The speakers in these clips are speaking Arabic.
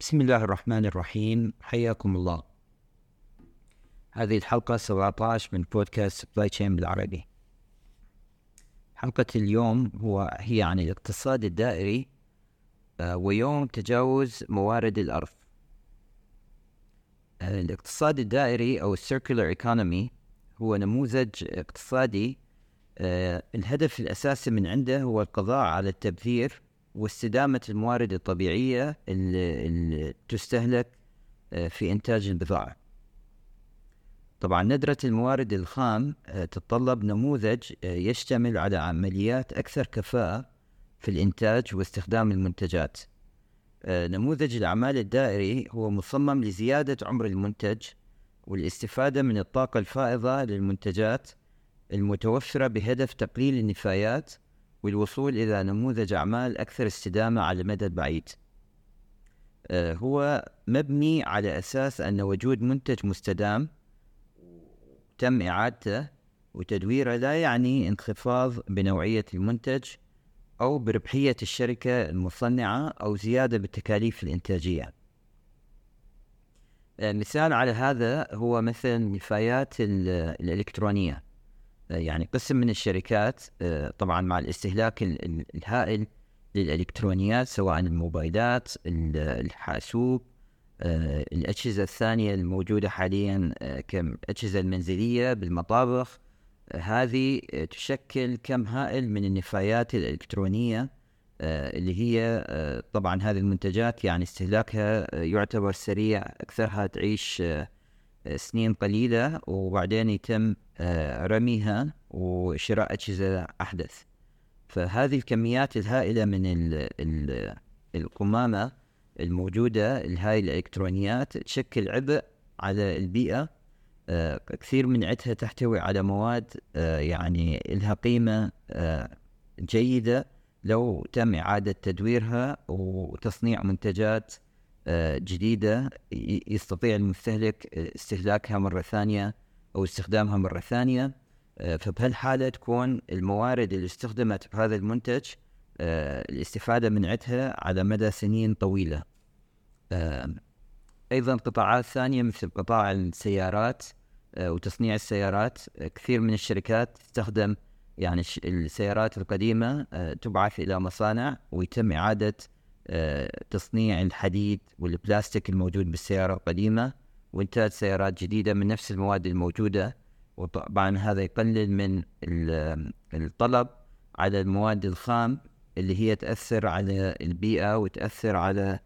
بسم الله الرحمن الرحيم حياكم الله هذه الحلقة 17 من بودكاست supply chain بالعربي حلقة اليوم هو هي عن الاقتصاد الدائري ويوم تجاوز موارد الأرض الاقتصاد الدائري أو ال circular economy هو نموذج اقتصادي الهدف الأساسي من عنده هو القضاء على التبذير واستدامة الموارد الطبيعية اللي, تستهلك في إنتاج البضاعة. طبعا ندرة الموارد الخام تتطلب نموذج يشتمل على عمليات أكثر كفاءة في الإنتاج واستخدام المنتجات. آه، نموذج الأعمال الدائري هو مصمم لزيادة عمر المنتج والاستفادة من الطاقة الفائضة للمنتجات المتوفرة بهدف تقليل النفايات والوصول إلى نموذج أعمال أكثر استدامة على المدى البعيد. آه، هو مبني على أساس أن وجود منتج مستدام تم إعادته وتدويره لا يعني انخفاض بنوعية المنتج أو بربحية الشركة المصنعة أو زيادة بالتكاليف الإنتاجية. آه، مثال على هذا هو مثل النفايات الإلكترونية. يعني قسم من الشركات آه، طبعا مع الاستهلاك الهائل للإلكترونيات سواء الموبايلات الحاسوب الأجهزة الثانية الموجودة حاليا كأجهزة المنزلية بالمطابخ هذه تشكل كم هائل من النفايات الإلكترونية آه، اللي هي آه، طبعا هذه المنتجات يعني استهلاكها يعتبر سريع أكثرها تعيش آه، سنين قليلة وبعدين يتم رميها وشراء أجهزة أحدث. فهذه الكميات الهائلة من القمامة الموجودة هاي الإلكترونيات تشكل عبء على البيئة آه، كثير من عدها تحتوي على مواد آه، يعني لها قيمة آه، جيدة. لو تم إعادة تدويرها وتصنيع منتجات جديدة يستطيع المستهلك استهلاكها مرة ثانية أو استخدامها مرة ثانية. فبهالحالة تكون الموارد اللي استخدمت في هذا المنتج الاستفادة من عدها على مدى سنين طويلة. أيضا قطاعات ثانية مثل قطاع السيارات آه، وتصنيع السيارات. آه، كثير من الشركات تستخدم يعني السيارات القديمة آه، تبعث إلى مصانع ويتم إعادة تصنيع الحديد والبلاستيك الموجود بالسيارة القديمة وإنتاج سيارات جديدة من نفس المواد الموجودة. وطبعا هذا يقلل من الطلب على المواد الخام اللي هي تأثر على البيئة وتأثر على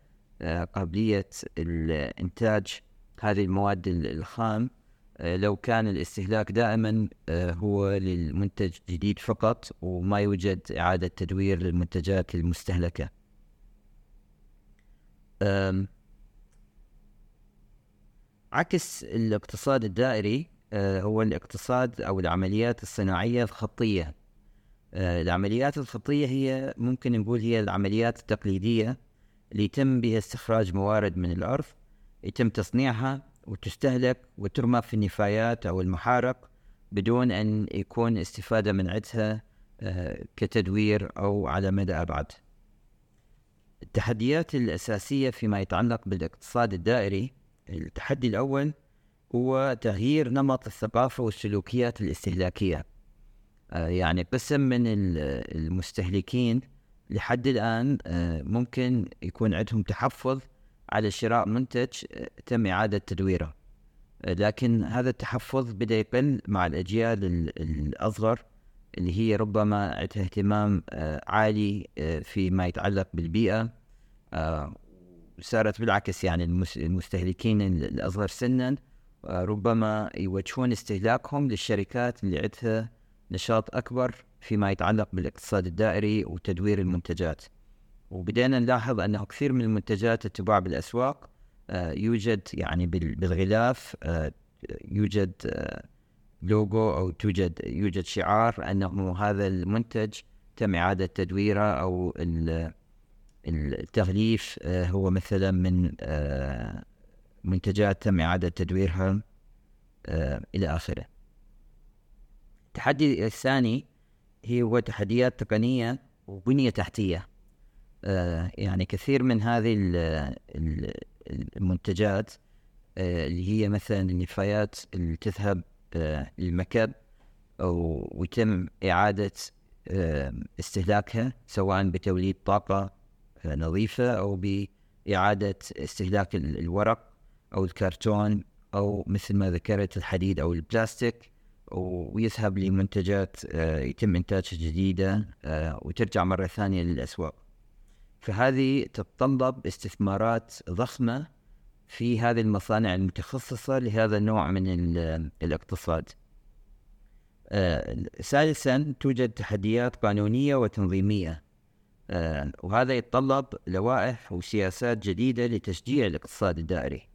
آه، قابلية الإنتاج هذه المواد الخام. آه، لو كان الاستهلاك دائما آه، هو للمنتج جديد فقط وما يوجد إعادة تدوير للمنتجات المستهلكة. عكس الاقتصاد الدائري هو الاقتصاد أو العمليات الصناعية الخطية. العمليات الخطية هي ممكن نقول هي العمليات التقليدية اللي يتم بها استخراج موارد من الأرض يتم تصنيعها وتستهلك وترمى في النفايات أو المحارق بدون أن يكون استفادة من عدها آه، كتدوير أو على مدى أبعد. التحديات الأساسية فيما يتعلق بالاقتصاد الدائري. التحدي الأول هو تغيير نمط الثقافة والسلوكيات الاستهلاكية. آه، يعني قسم من المستهلكين لحد الآن آه، ممكن يكون عندهم تحفظ على شراء منتج آه، تم إعادة تدويره. لكن هذا التحفظ بدأ يقل مع الأجيال الأصغر. اللي هي ربما اهتمام عالي فيما يتعلق بالبيئة صارت بالعكس يعني المستهلكين الأصغر سنا ربما يوجهون استهلاكهم للشركات اللي عندها نشاط أكبر فيما يتعلق بالاقتصاد الدائري وتدوير المنتجات. وبدينا نلاحظ أنه كثير من المنتجات تباع بالأسواق آه، يوجد يعني بالغلاف آه، يوجد لوجو آه، أو توجد يوجد شعار أنه هذا المنتج تم إعادة تدويره أو التغليف هو مثلا من منتجات تم إعادة تدويرها إلى آخره. التحدي الثاني هي هو تحديات تقنية وبنية تحتية. آه، يعني كثير من هذه المنتجات آه، اللي هي مثلا النفايات اللي تذهب للمكب أو ويتم إعادة استهلاكها سواء بتوليد طاقة نظيفة أو بإعادة استهلاك الورق أو الكرتون أو مثل ما ذكرت الحديد أو البلاستيك ويذهب لمنتجات آه، يتم إنتاجها جديدة آه، وترجع مرة ثانية للأسواق. فهذه تتطلب استثمارات ضخمة في هذه المصانع المتخصصة لهذا النوع من الاقتصاد. آه، ثالثا توجد تحديات قانونية وتنظيمية. وهذا يتطلب لوائح وسياسات جديدة لتشجيع الاقتصاد الدائري.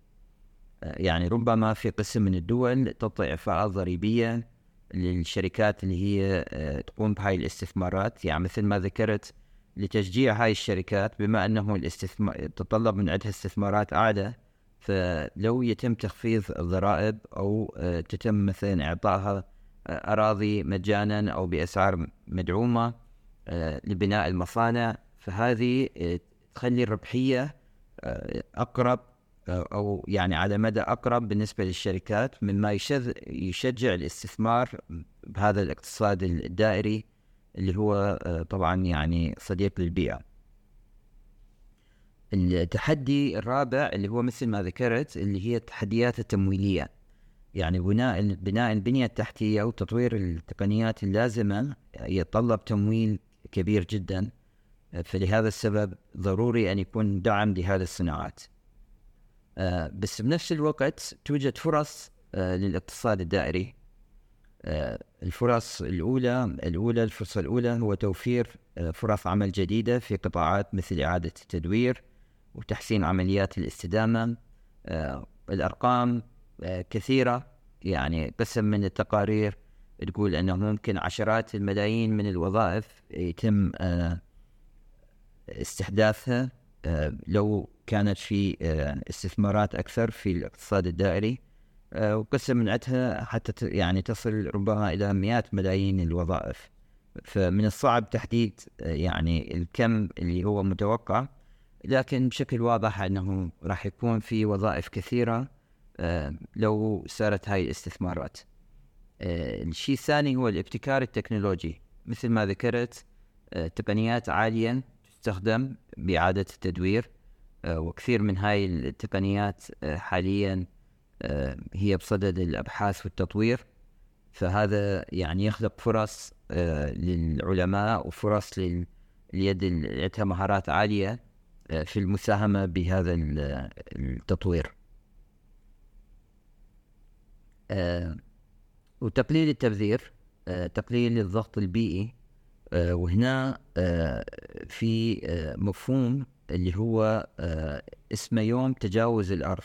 يعني ربما في قسم من الدول تعطي إعفاءات ضريبية للشركات اللي هي آه، تقوم بهاي الاستثمارات. يعني مثل ما ذكرت لتشجيع هاي الشركات بما أنه الاستثمار تتطلب من عندها استثمارات أعلى فلو يتم تخفيض الضرائب أو آه، تتم مثلا إعطائها آه، أراضي مجانا أو بأسعار مدعومة لبناء المصانع فهذه تخلي الربحية أقرب أو يعني على مدى أقرب بالنسبة للشركات مما يشجع الاستثمار بهذا الاقتصاد الدائري اللي هو آه، طبعا يعني صديق للبيئة. التحدي الرابع اللي هو مثل ما ذكرت اللي هي التحديات التمويلية. يعني بناء بناء البنية التحتية وتطوير التقنيات اللازمة يتطلب تمويل كبير جدا فلهذا السبب ضروري أن يكون دعم لهذه الصناعات. آه، بس بنفس الوقت توجد فرص آه، للاقتصاد الدائري آه، الفرص الأولى الأولى الفرصة الأولى هو توفير فرص عمل جديدة في قطاعات مثل إعادة التدوير وتحسين عمليات الاستدامة الأرقام كثيرة. يعني قسم من التقارير تقول أنه ممكن عشرات الملايين من الوظائف يتم استحداثها لو كانت في آه، استثمارات أكثر في الاقتصاد الدائري. آه، وقسم من عندها حتى يعني تصل ربما إلى مئات ملايين الوظائف. فمن الصعب تحديد آه، يعني الكم اللي هو متوقع. لكن بشكل واضح أنه راح يكون في وظائف كثيرة لو صارت هاي الاستثمارات. الشيء الثاني هو الابتكار التكنولوجي. مثل ما ذكرت تقنيات عالية تستخدم بإعادة التدوير آه، وكثير من هاي التقنيات آه، حاليا آه، هي بصدد الأبحاث والتطوير. فهذا يعني يخلق فرص للعلماء وفرص لليد اللي عندها مهارات عالية. في المساهمة بهذا التطوير. وتقليل التبذير تقليل الضغط البيئي وهنا في مفهوم اللي هو آه اسمه يوم تجاوز الأرض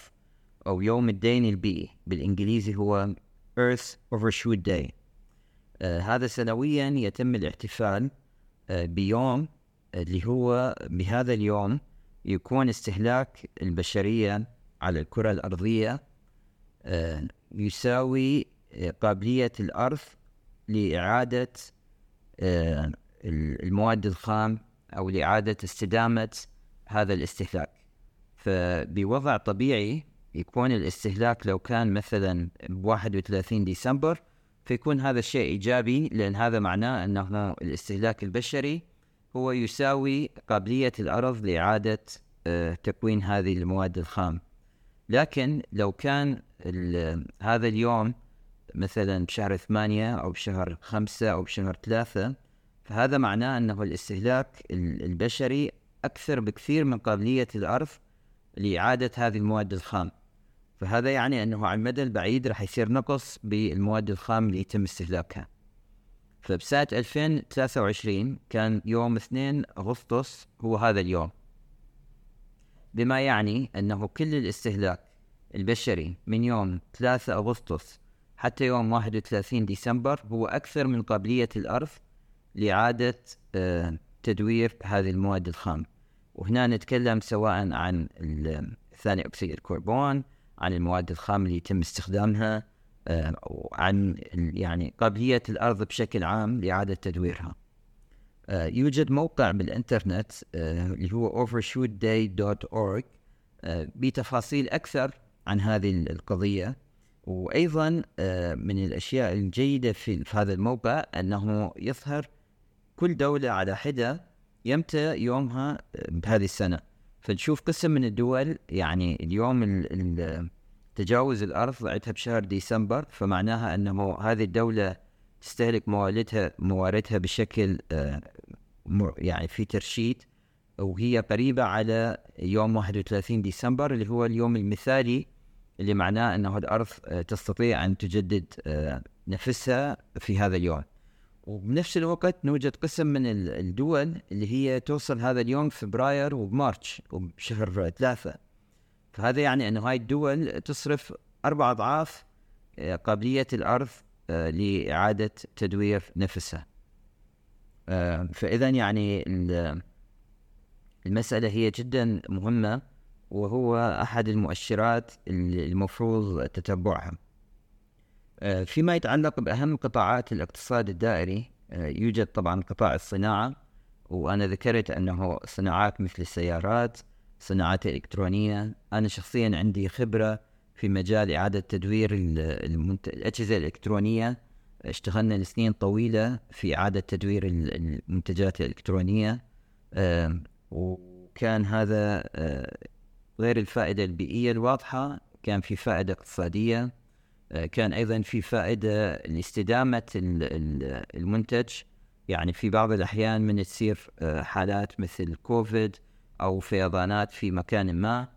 أو يوم الدين البيئي بالإنجليزي هو Earth Overshoot Day. آه هذا سنويا يتم الاحتفال آه بيوم اللي هو بهذا اليوم يكون استهلاك البشرية على الكرة الأرضية آه يساوي آه، قابلية الأرض لإعادة آه، المواد الخام أو لإعادة استدامة هذا الاستهلاك. فبوضع طبيعي يكون الاستهلاك لو كان مثلا ب 31 ديسمبر فيكون هذا الشيء إيجابي لأن هذا معناه أنه الاستهلاك البشري هو يساوي قابلية الأرض لإعادة آه، تكوين هذه المواد الخام. لكن لو كان هذا اليوم مثلا بشهر ثمانية أو بشهر خمسة أو بشهر ثلاثة فهذا معناه أنه الاستهلاك البشري أكثر بكثير من قابلية الأرض لإعادة هذه المواد الخام. فهذا يعني أنه على المدى البعيد راح يصير نقص بالمواد الخام اللي يتم استهلاكها. فبسنة 2023 كان يوم 2 أغسطس هو هذا اليوم. بما يعني أنه كل الاستهلاك البشري من يوم 3 أغسطس حتى يوم 31 ديسمبر هو أكثر من قابلية الأرض لإعادة آه تدوير هذه المواد الخام. وهنا نتكلم سواء عن ثاني أكسيد الكربون عن المواد الخام اللي يتم استخدامها عن يعني قابلية الأرض بشكل عام لإعادة تدويرها. يوجد موقع بالإنترنت اللي هو overshootday.org بتفاصيل أكثر عن هذه القضية. وأيضا من الأشياء الجيدة في هذا الموقع أنه يظهر كل دولة على حدة يمتى يومها بهذه السنة. فنشوف قسم من الدول يعني اليوم تجاوز الأرض عندها بشهر ديسمبر فمعناها أنه هذه الدولة تستهلك مواردها مواردها بشكل آه، يعني في ترشيد وهي قريبة على يوم 31 ديسمبر اللي هو اليوم المثالي اللي معناه أنه الأرض آه، تستطيع أن تجدد آه، نفسها في هذا اليوم. وبنفس الوقت نوجد قسم من الدول اللي هي توصل هذا اليوم فبراير وبمارش وبشهر ثلاثة. فهذا يعني أنه هاي الدول تصرف أربع أضعاف آه، قابلية الأرض آه، لإعادة تدوير نفسها. آه، فإذا يعني المسألة هي جدا مهمة وهو أحد المؤشرات المفروض تتبعها. فيما يتعلق بأهم قطاعات الاقتصاد الدائري يوجد طبعا قطاع الصناعة وأنا ذكرت أنه صناعات مثل السيارات صناعات الإلكترونية أنا شخصيا عندي خبرة في مجال إعادة تدوير المنت... الأجهزة الإلكترونية. اشتغلنا لسنين طويلة في إعادة تدوير المنتجات الإلكترونية. وكان هذا غير الفائدة البيئية الواضحة كان في فائدة اقتصادية. كان أيضا في فائدة لاستدامة المنتج. يعني في بعض الأحيان من تصير حالات مثل كوفيد أو فيضانات في مكان ما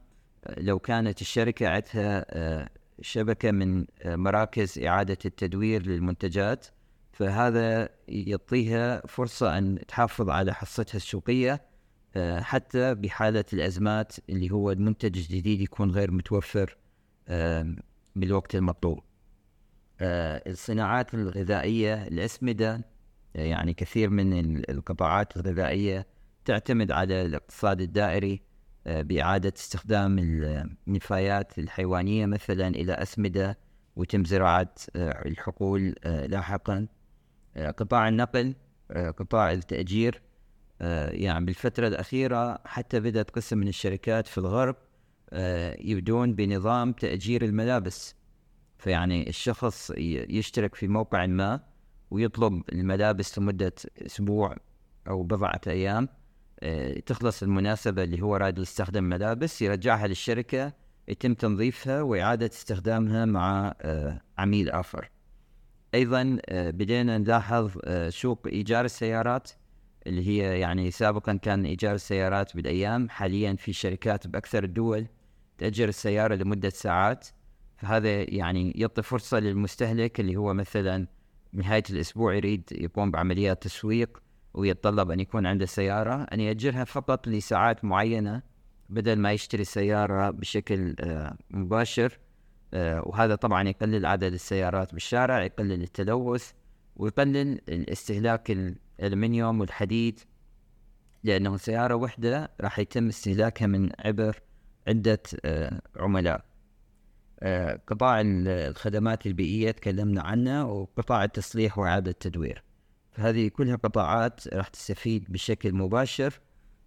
آه، لو كانت الشركة عندها شبكة من مراكز إعادة التدوير للمنتجات فهذا يعطيها فرصة أن تحافظ على حصتها السوقية حتى بحالة الأزمات اللي هو المنتج الجديد يكون غير متوفر بالوقت المطلوب. آه الصناعات الغذائية الأسمدة آه، يعني كثير من القطاعات الغذائية تعتمد على الاقتصاد الدائري آه بإعادة استخدام النفايات الحيوانية مثلا إلى أسمدة وتم زراعة آه الحقول آه، لاحقا. قطاع النقل قطاع التأجير يعني بالفترة الأخيرة حتى بدأت قسم من الشركات في الغرب يبدون بنظام تأجير الملابس. فيعني الشخص يشترك في موقع ما ويطلب الملابس لمدة أسبوع أو بضعة أيام. تخلص المناسبة اللي هو راد يستخدم ملابس يرجعها للشركة يتم تنظيفها وإعادة استخدامها مع آه، عميل آخر. أيضا بدينا نلاحظ سوق إيجار السيارات اللي هي يعني سابقا كان إيجار السيارات بالأيام حاليا في شركات بأكثر الدول تأجر السيارة لمدة ساعات. فهذا يعني يعطي فرصة للمستهلك اللي هو مثلا نهاية الأسبوع يريد يقوم بعمليات تسويق ويتطلب أن يكون عنده سيارة أن يأجرها فقط لساعات معينة بدل ما يشتري السيارة بشكل آه، مباشر. آه، وهذا طبعا يقلل عدد السيارات بالشارع يقلل التلوث ويقلل الاستهلاك الألمنيوم والحديد. لأنه سيارة واحدة راح يتم استهلاكها من عبر عدة آه، عملاء. قطاع الخدمات البيئية تكلمنا عنه وقطاع التصليح وإعادة التدوير. فهذه كلها قطاعات راح تستفيد بشكل مباشر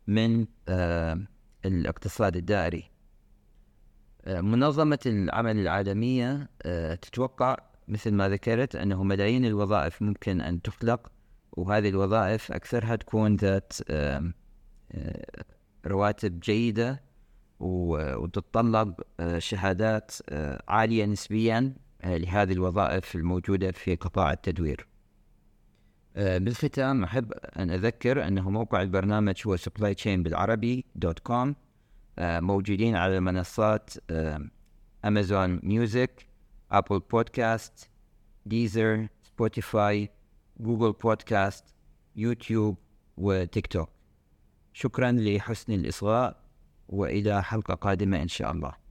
من آه، الاقتصاد الدائري. منظمة العمل العالمية تتوقع مثل ما ذكرت أنه ملايين الوظائف ممكن أن تخلق وهذه الوظائف أكثرها تكون ذات رواتب جيدة وتتطلب آه، شهادات آه، عالية نسبيا آه، لهذه الوظائف الموجودة في قطاع التدوير. بالختام أحب أن أذكر أنه موقع البرنامج هو supply chain بالعربي dot com موجودين على منصات أمازون ميوزك أبل بودكاست ديزر سبوتيفاي جوجل بودكاست يوتيوب وتيك توك شكرا لحسن الإصغاء وإلى حلقة قادمة إن شاء الله.